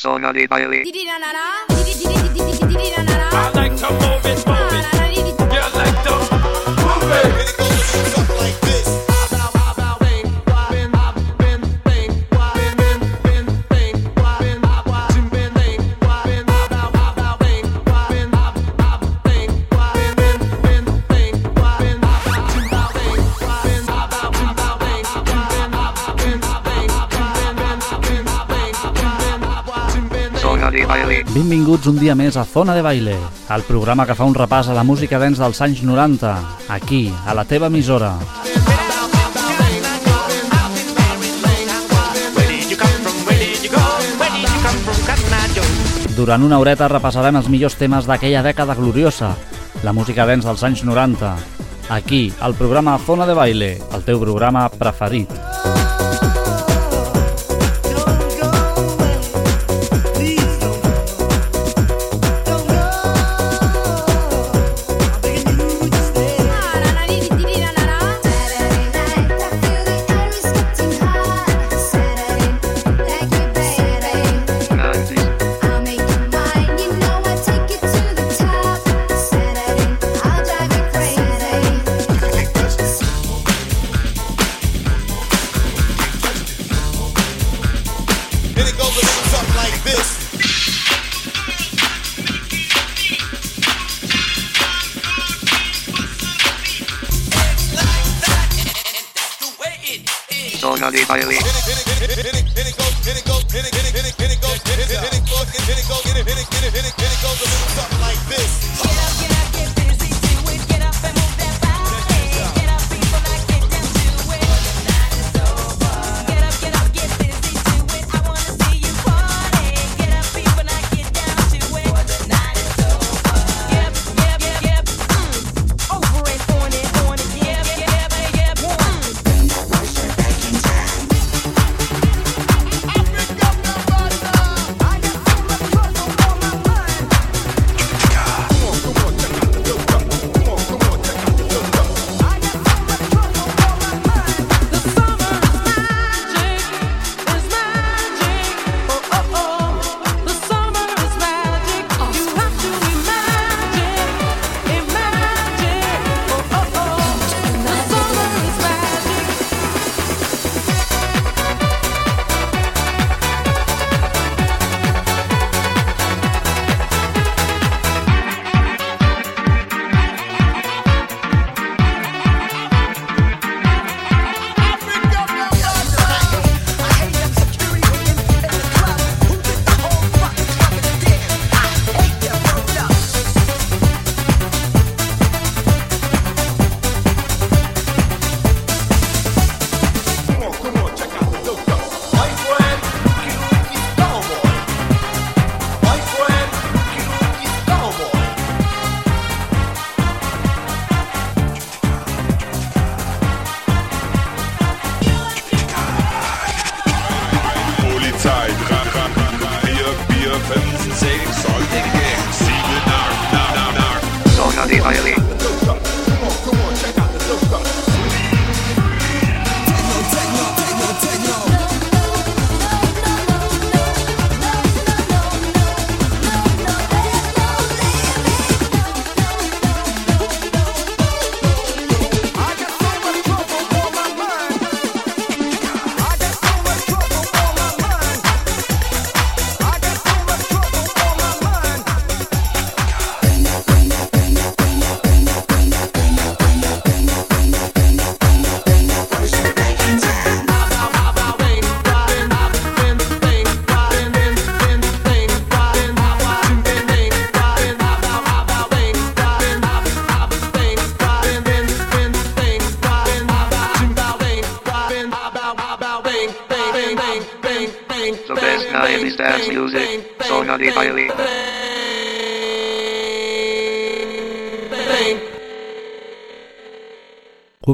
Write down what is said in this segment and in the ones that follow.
Zona de baile. I like to move it, move it. Benvinguts un dia més a Zona de Baile, el programa que fa un repàs a la música dents dels anys 90, aquí, a la teva emissora. Durant una horeta repassarem els millors temes d'aquella dècada gloriosa, la música dents dels anys 90. Aquí, al programa Zona de Baile, el teu programa preferit.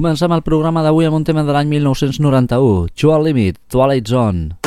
Comencem el programa d'avui amb un tema de l'any 1991, Chual Limit, Twilight Zone.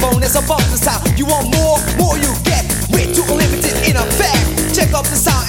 microphone is above the sound. You want more? More you get. We're too limited in effect. Check up the sound.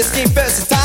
escape versatile.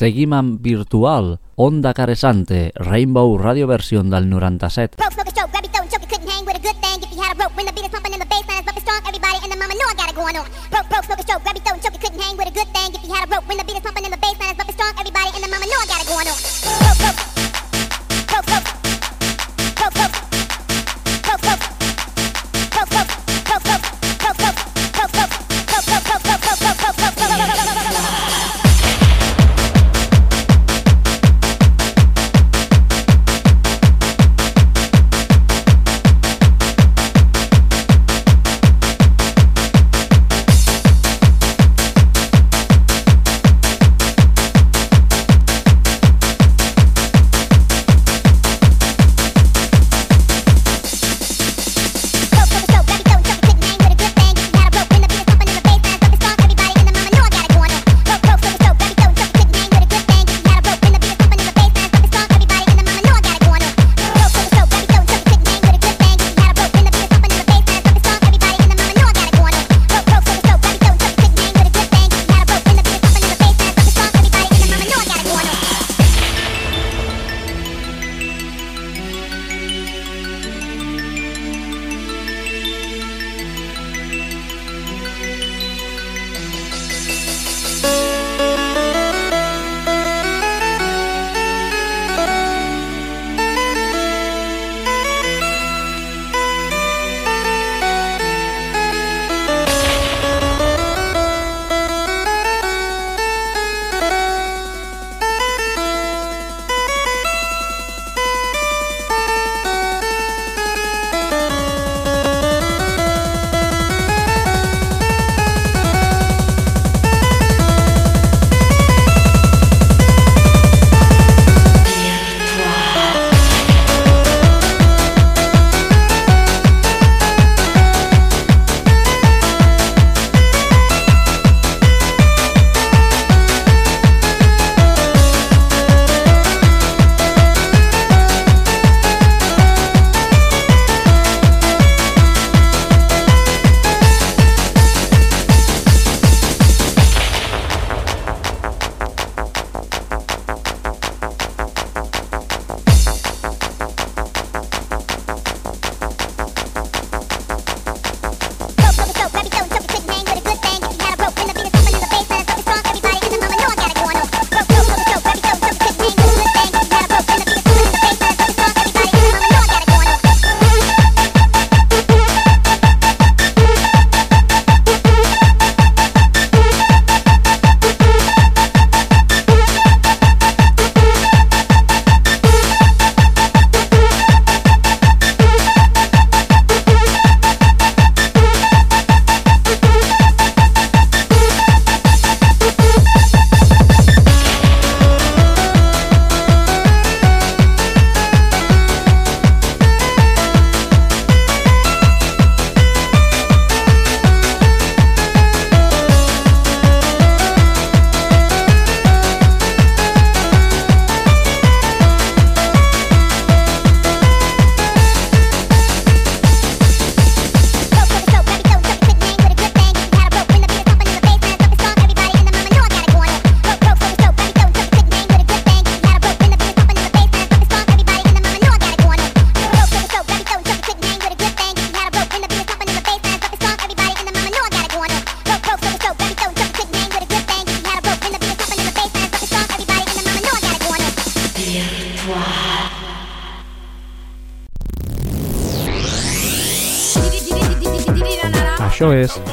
Seguim Virtual, Onda Caresante, Rainbow Radio version del 97. Broke,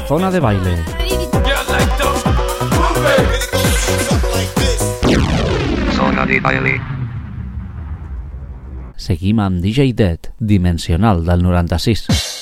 Zona de Baile. Zona de baile. Seguim amb DJ Dead, Dimensional del 96.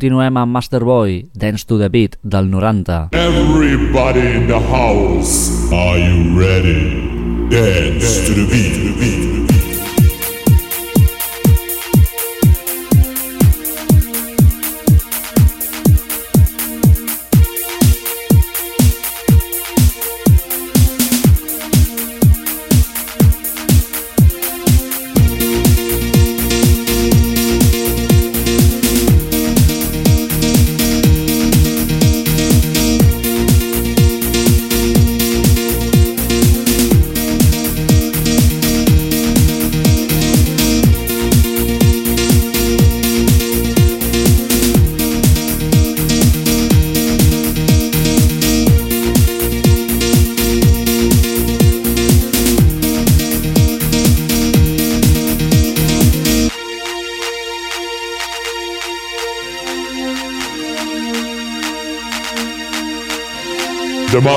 continuem amb Masterboy, Dance to the Beat, del 90. Everybody in the house, are you ready? Dance to the beat.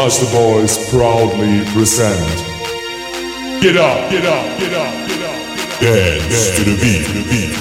Josh the Boys proudly present. Get up, get up, get up, get up. Dance, Dance to the beat, to the beat.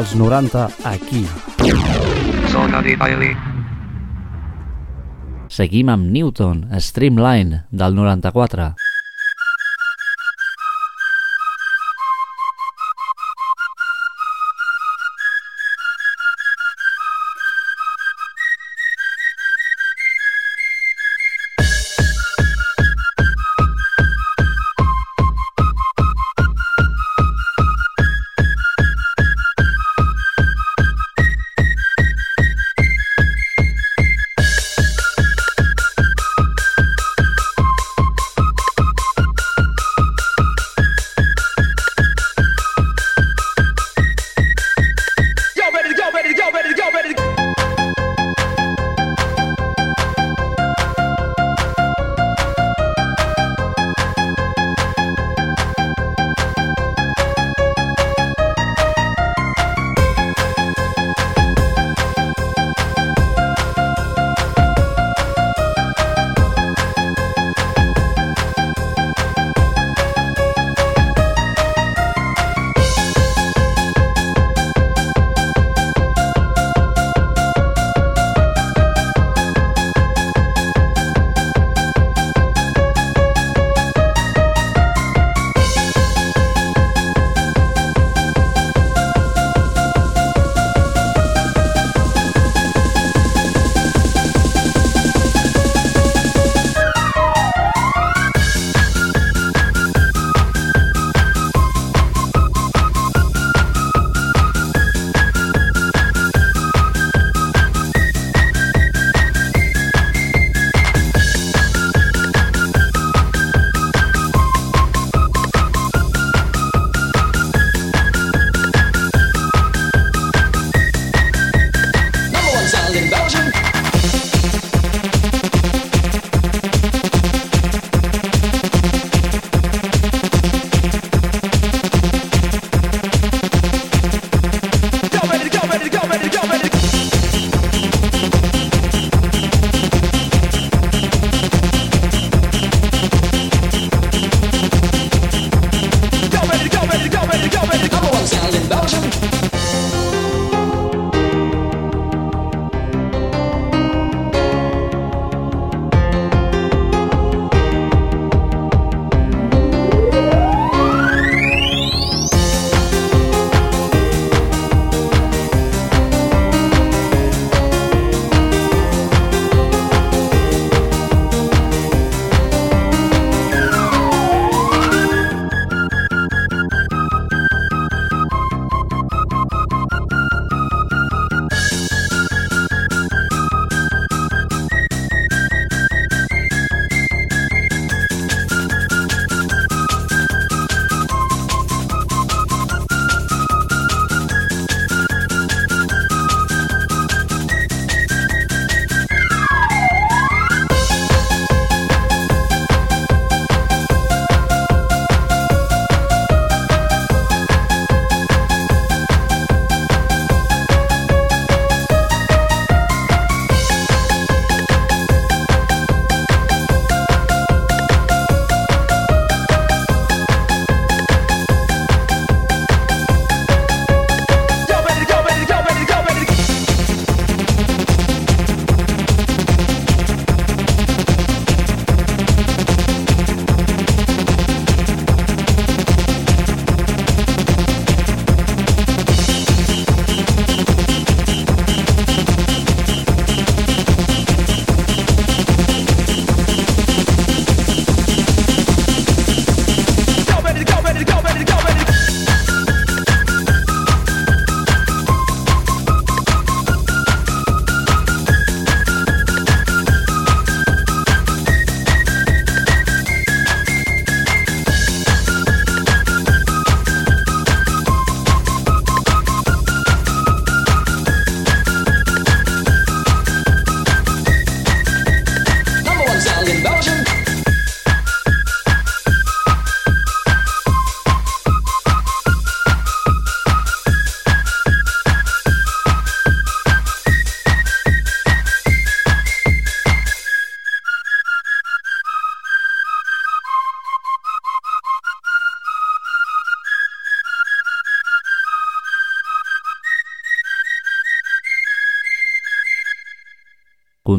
als 90 aquí. Zona de baile. Seguim amb Newton, Streamline, del 94.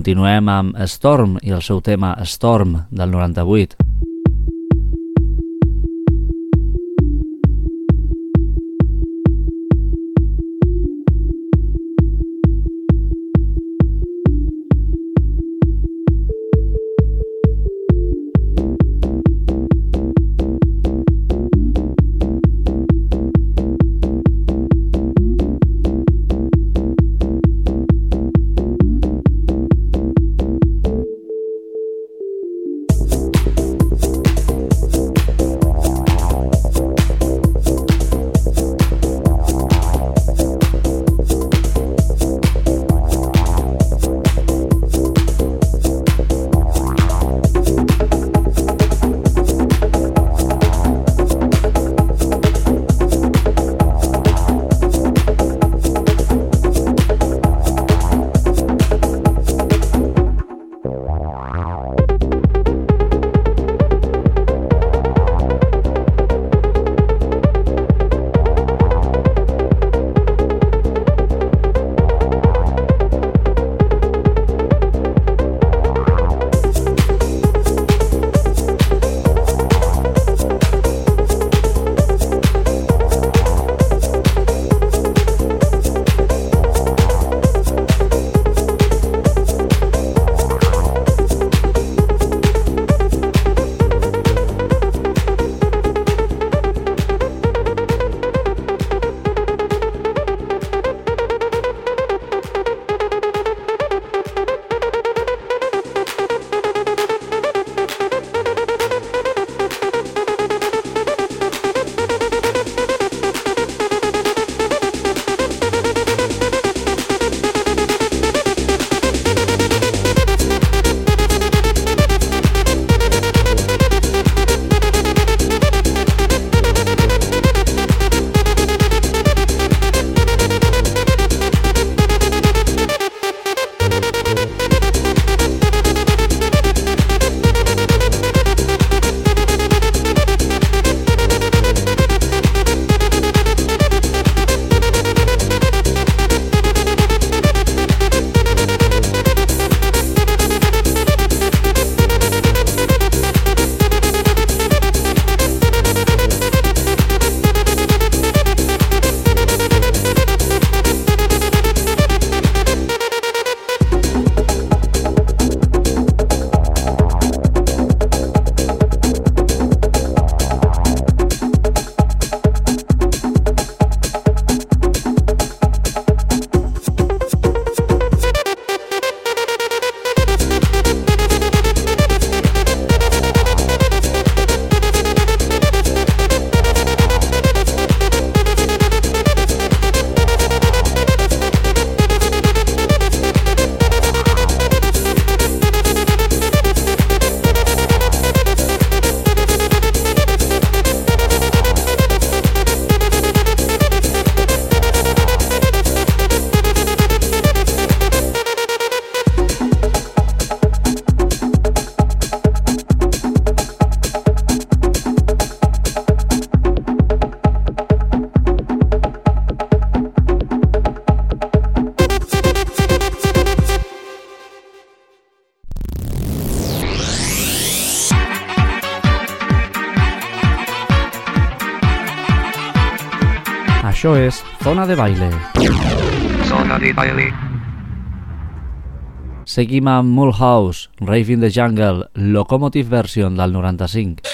Continuem amb Storm i el seu tema Storm del 98. de baile. Zona de baile. Seguim amb Mulhouse, Raving the Jungle, Locomotive Version del 95.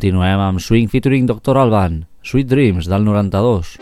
Continuem amb Swing featuring Dr. Alban, Sweet Dreams del 92.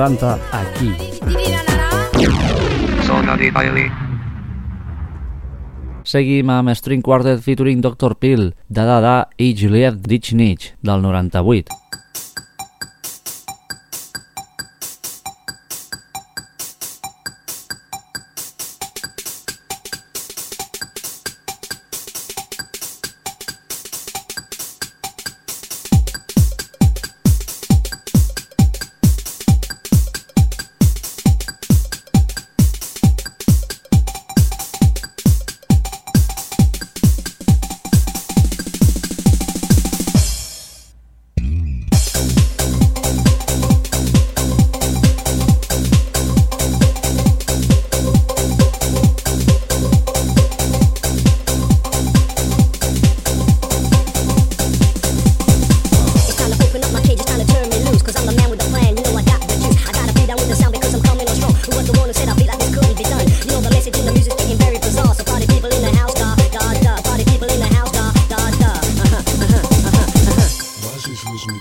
90 aquí. Zona de baile. Seguim amb String Quartet featuring Dr. Pill, da da da i Juliette Ditchnich del 98.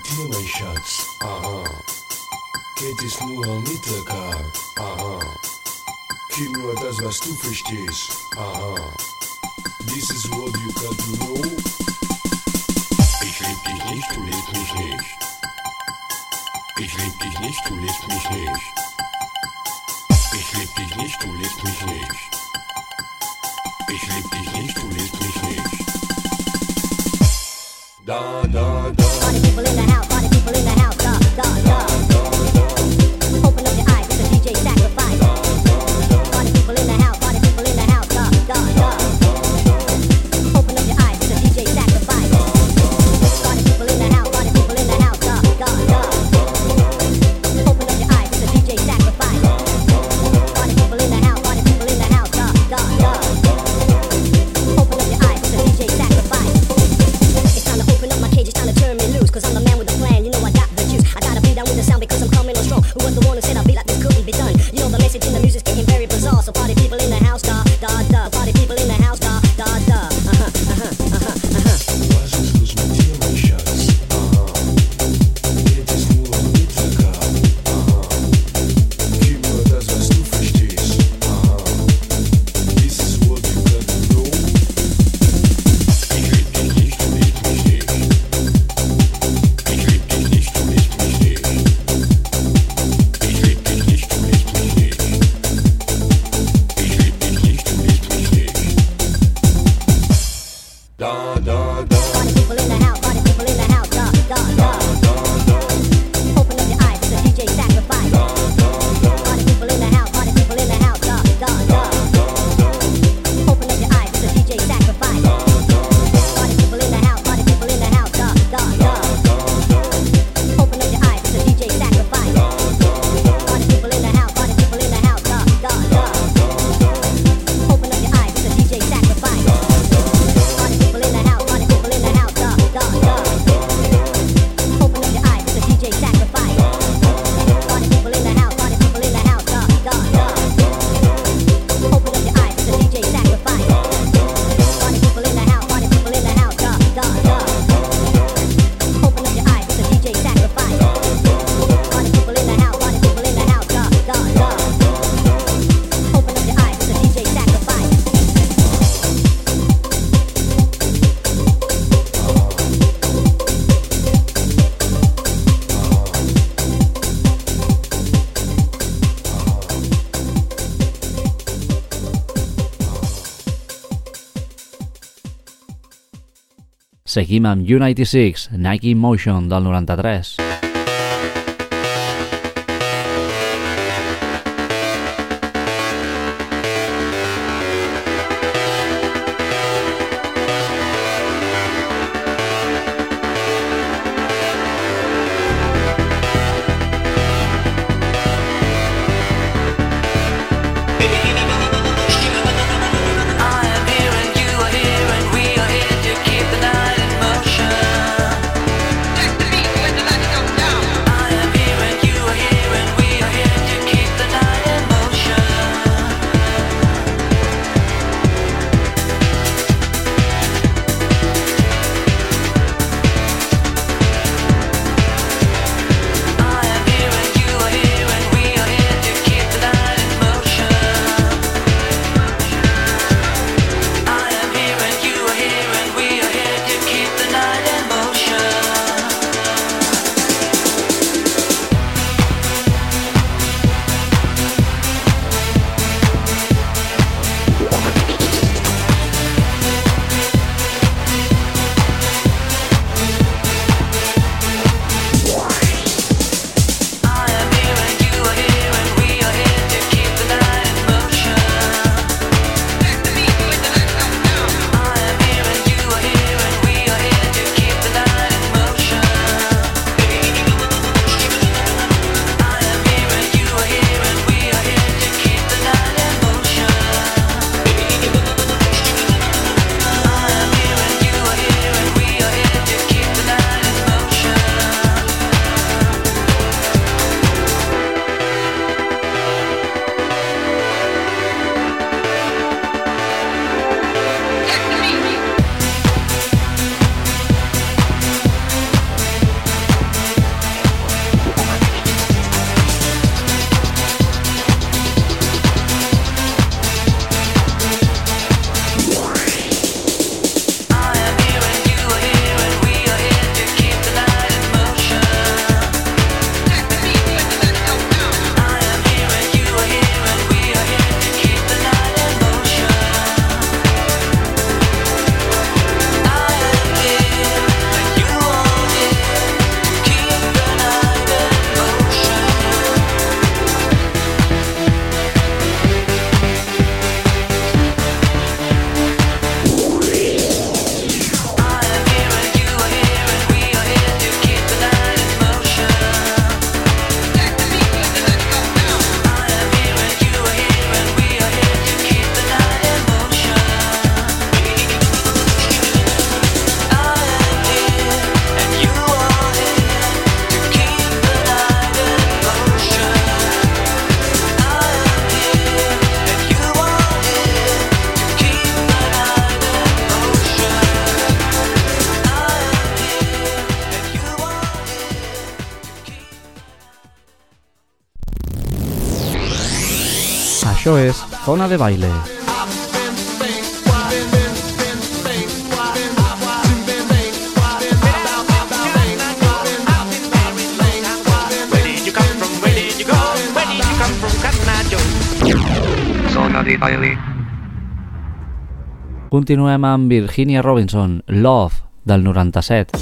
tuna shots, aha. Geht es nur am Mittag, aha. Keep nur das, was du aha. This is what you got to know. Ich lieb dich nicht, du liebst mich nicht. Ich lieb dich nicht, du liebst mich nicht. Ich lieb dich nicht, du liebst mich nicht. Ich lieb dich nicht, du liebst mich nicht. Da, da. Seguim amb United 6, Nike Motion del 93. Cotton Eye Joe? Zona de baile. Continuem amb Virginia Robinson, Love, del 97.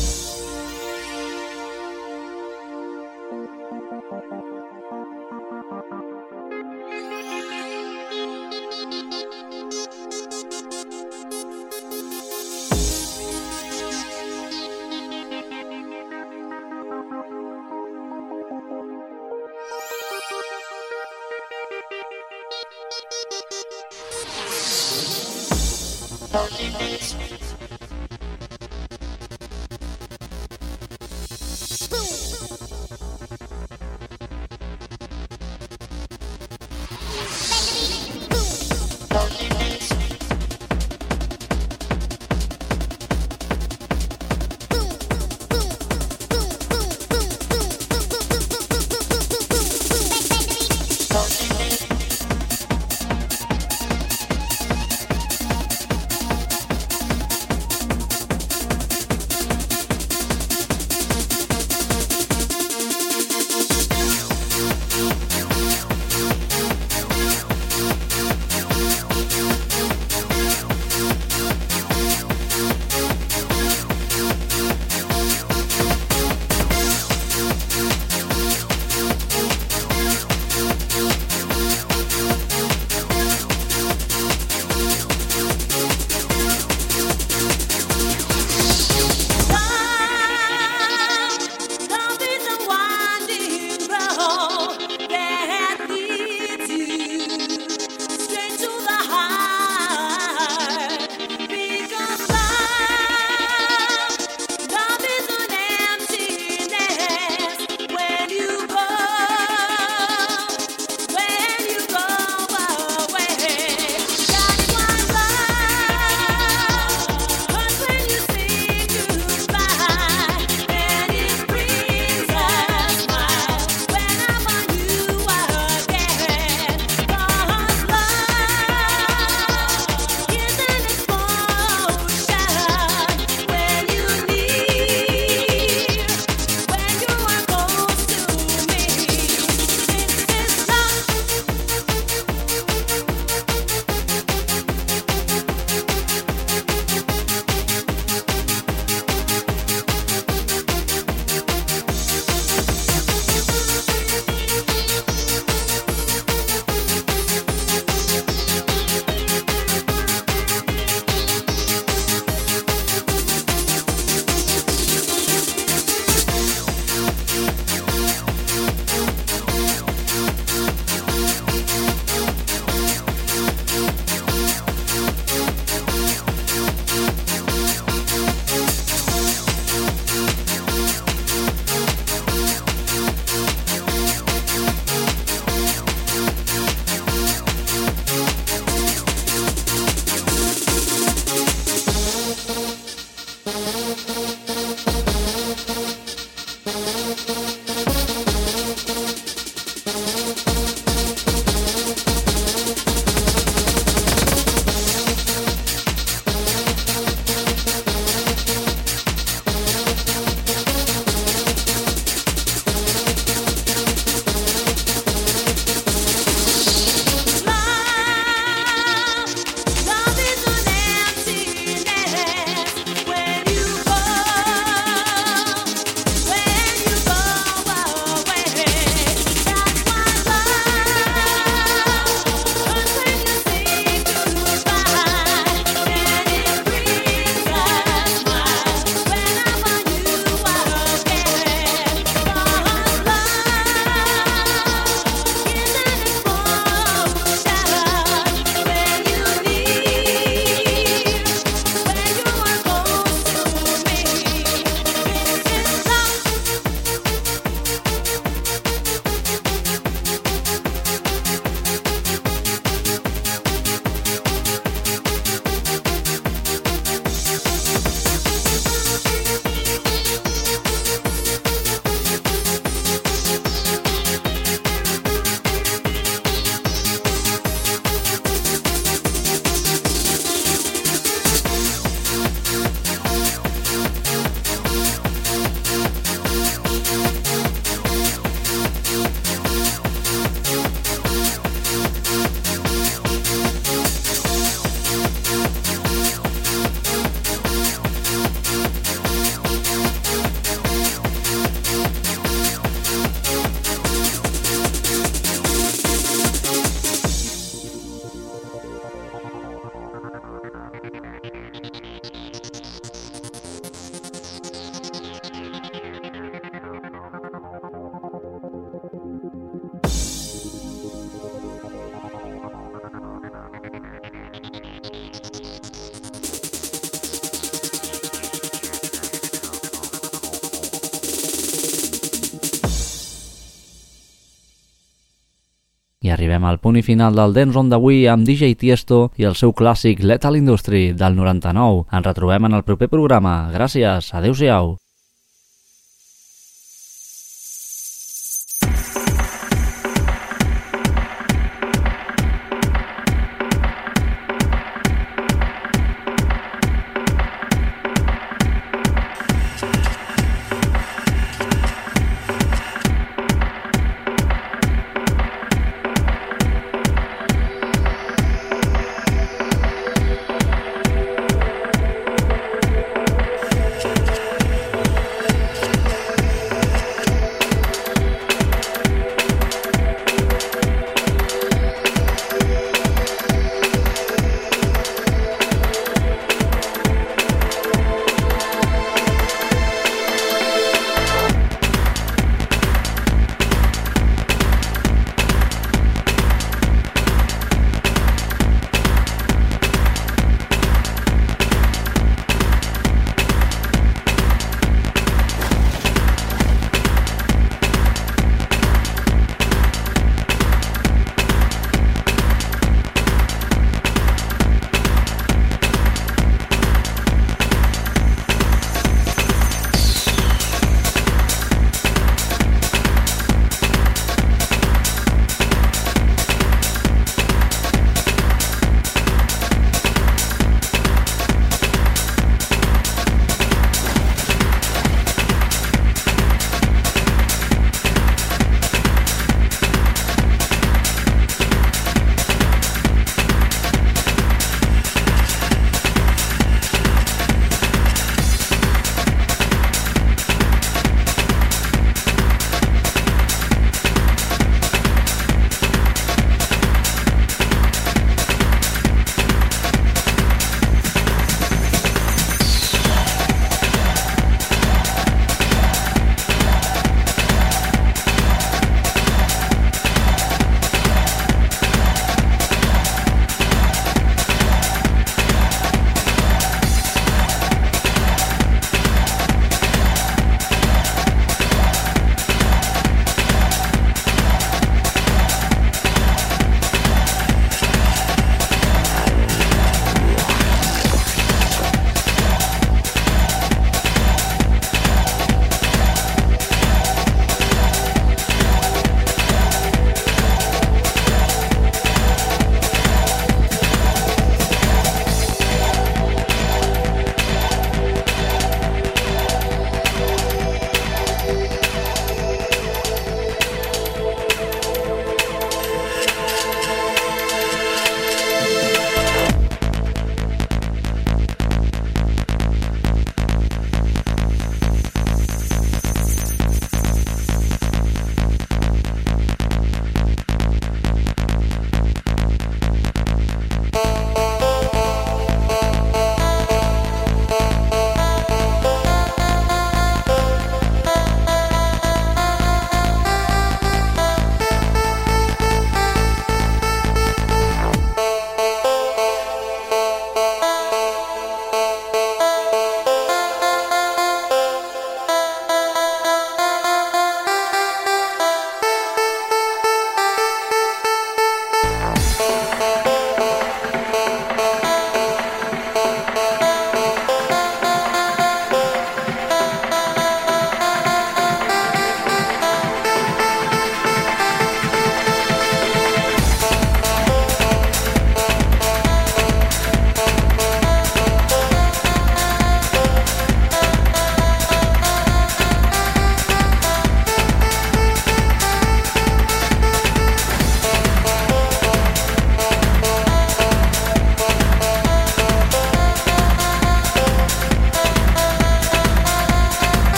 Arribem al punt i final del Dance On d'avui amb DJ Tiesto i el seu clàssic Lethal Industry del 99. Ens retrobem en el proper programa. Gràcies, adeu-siau.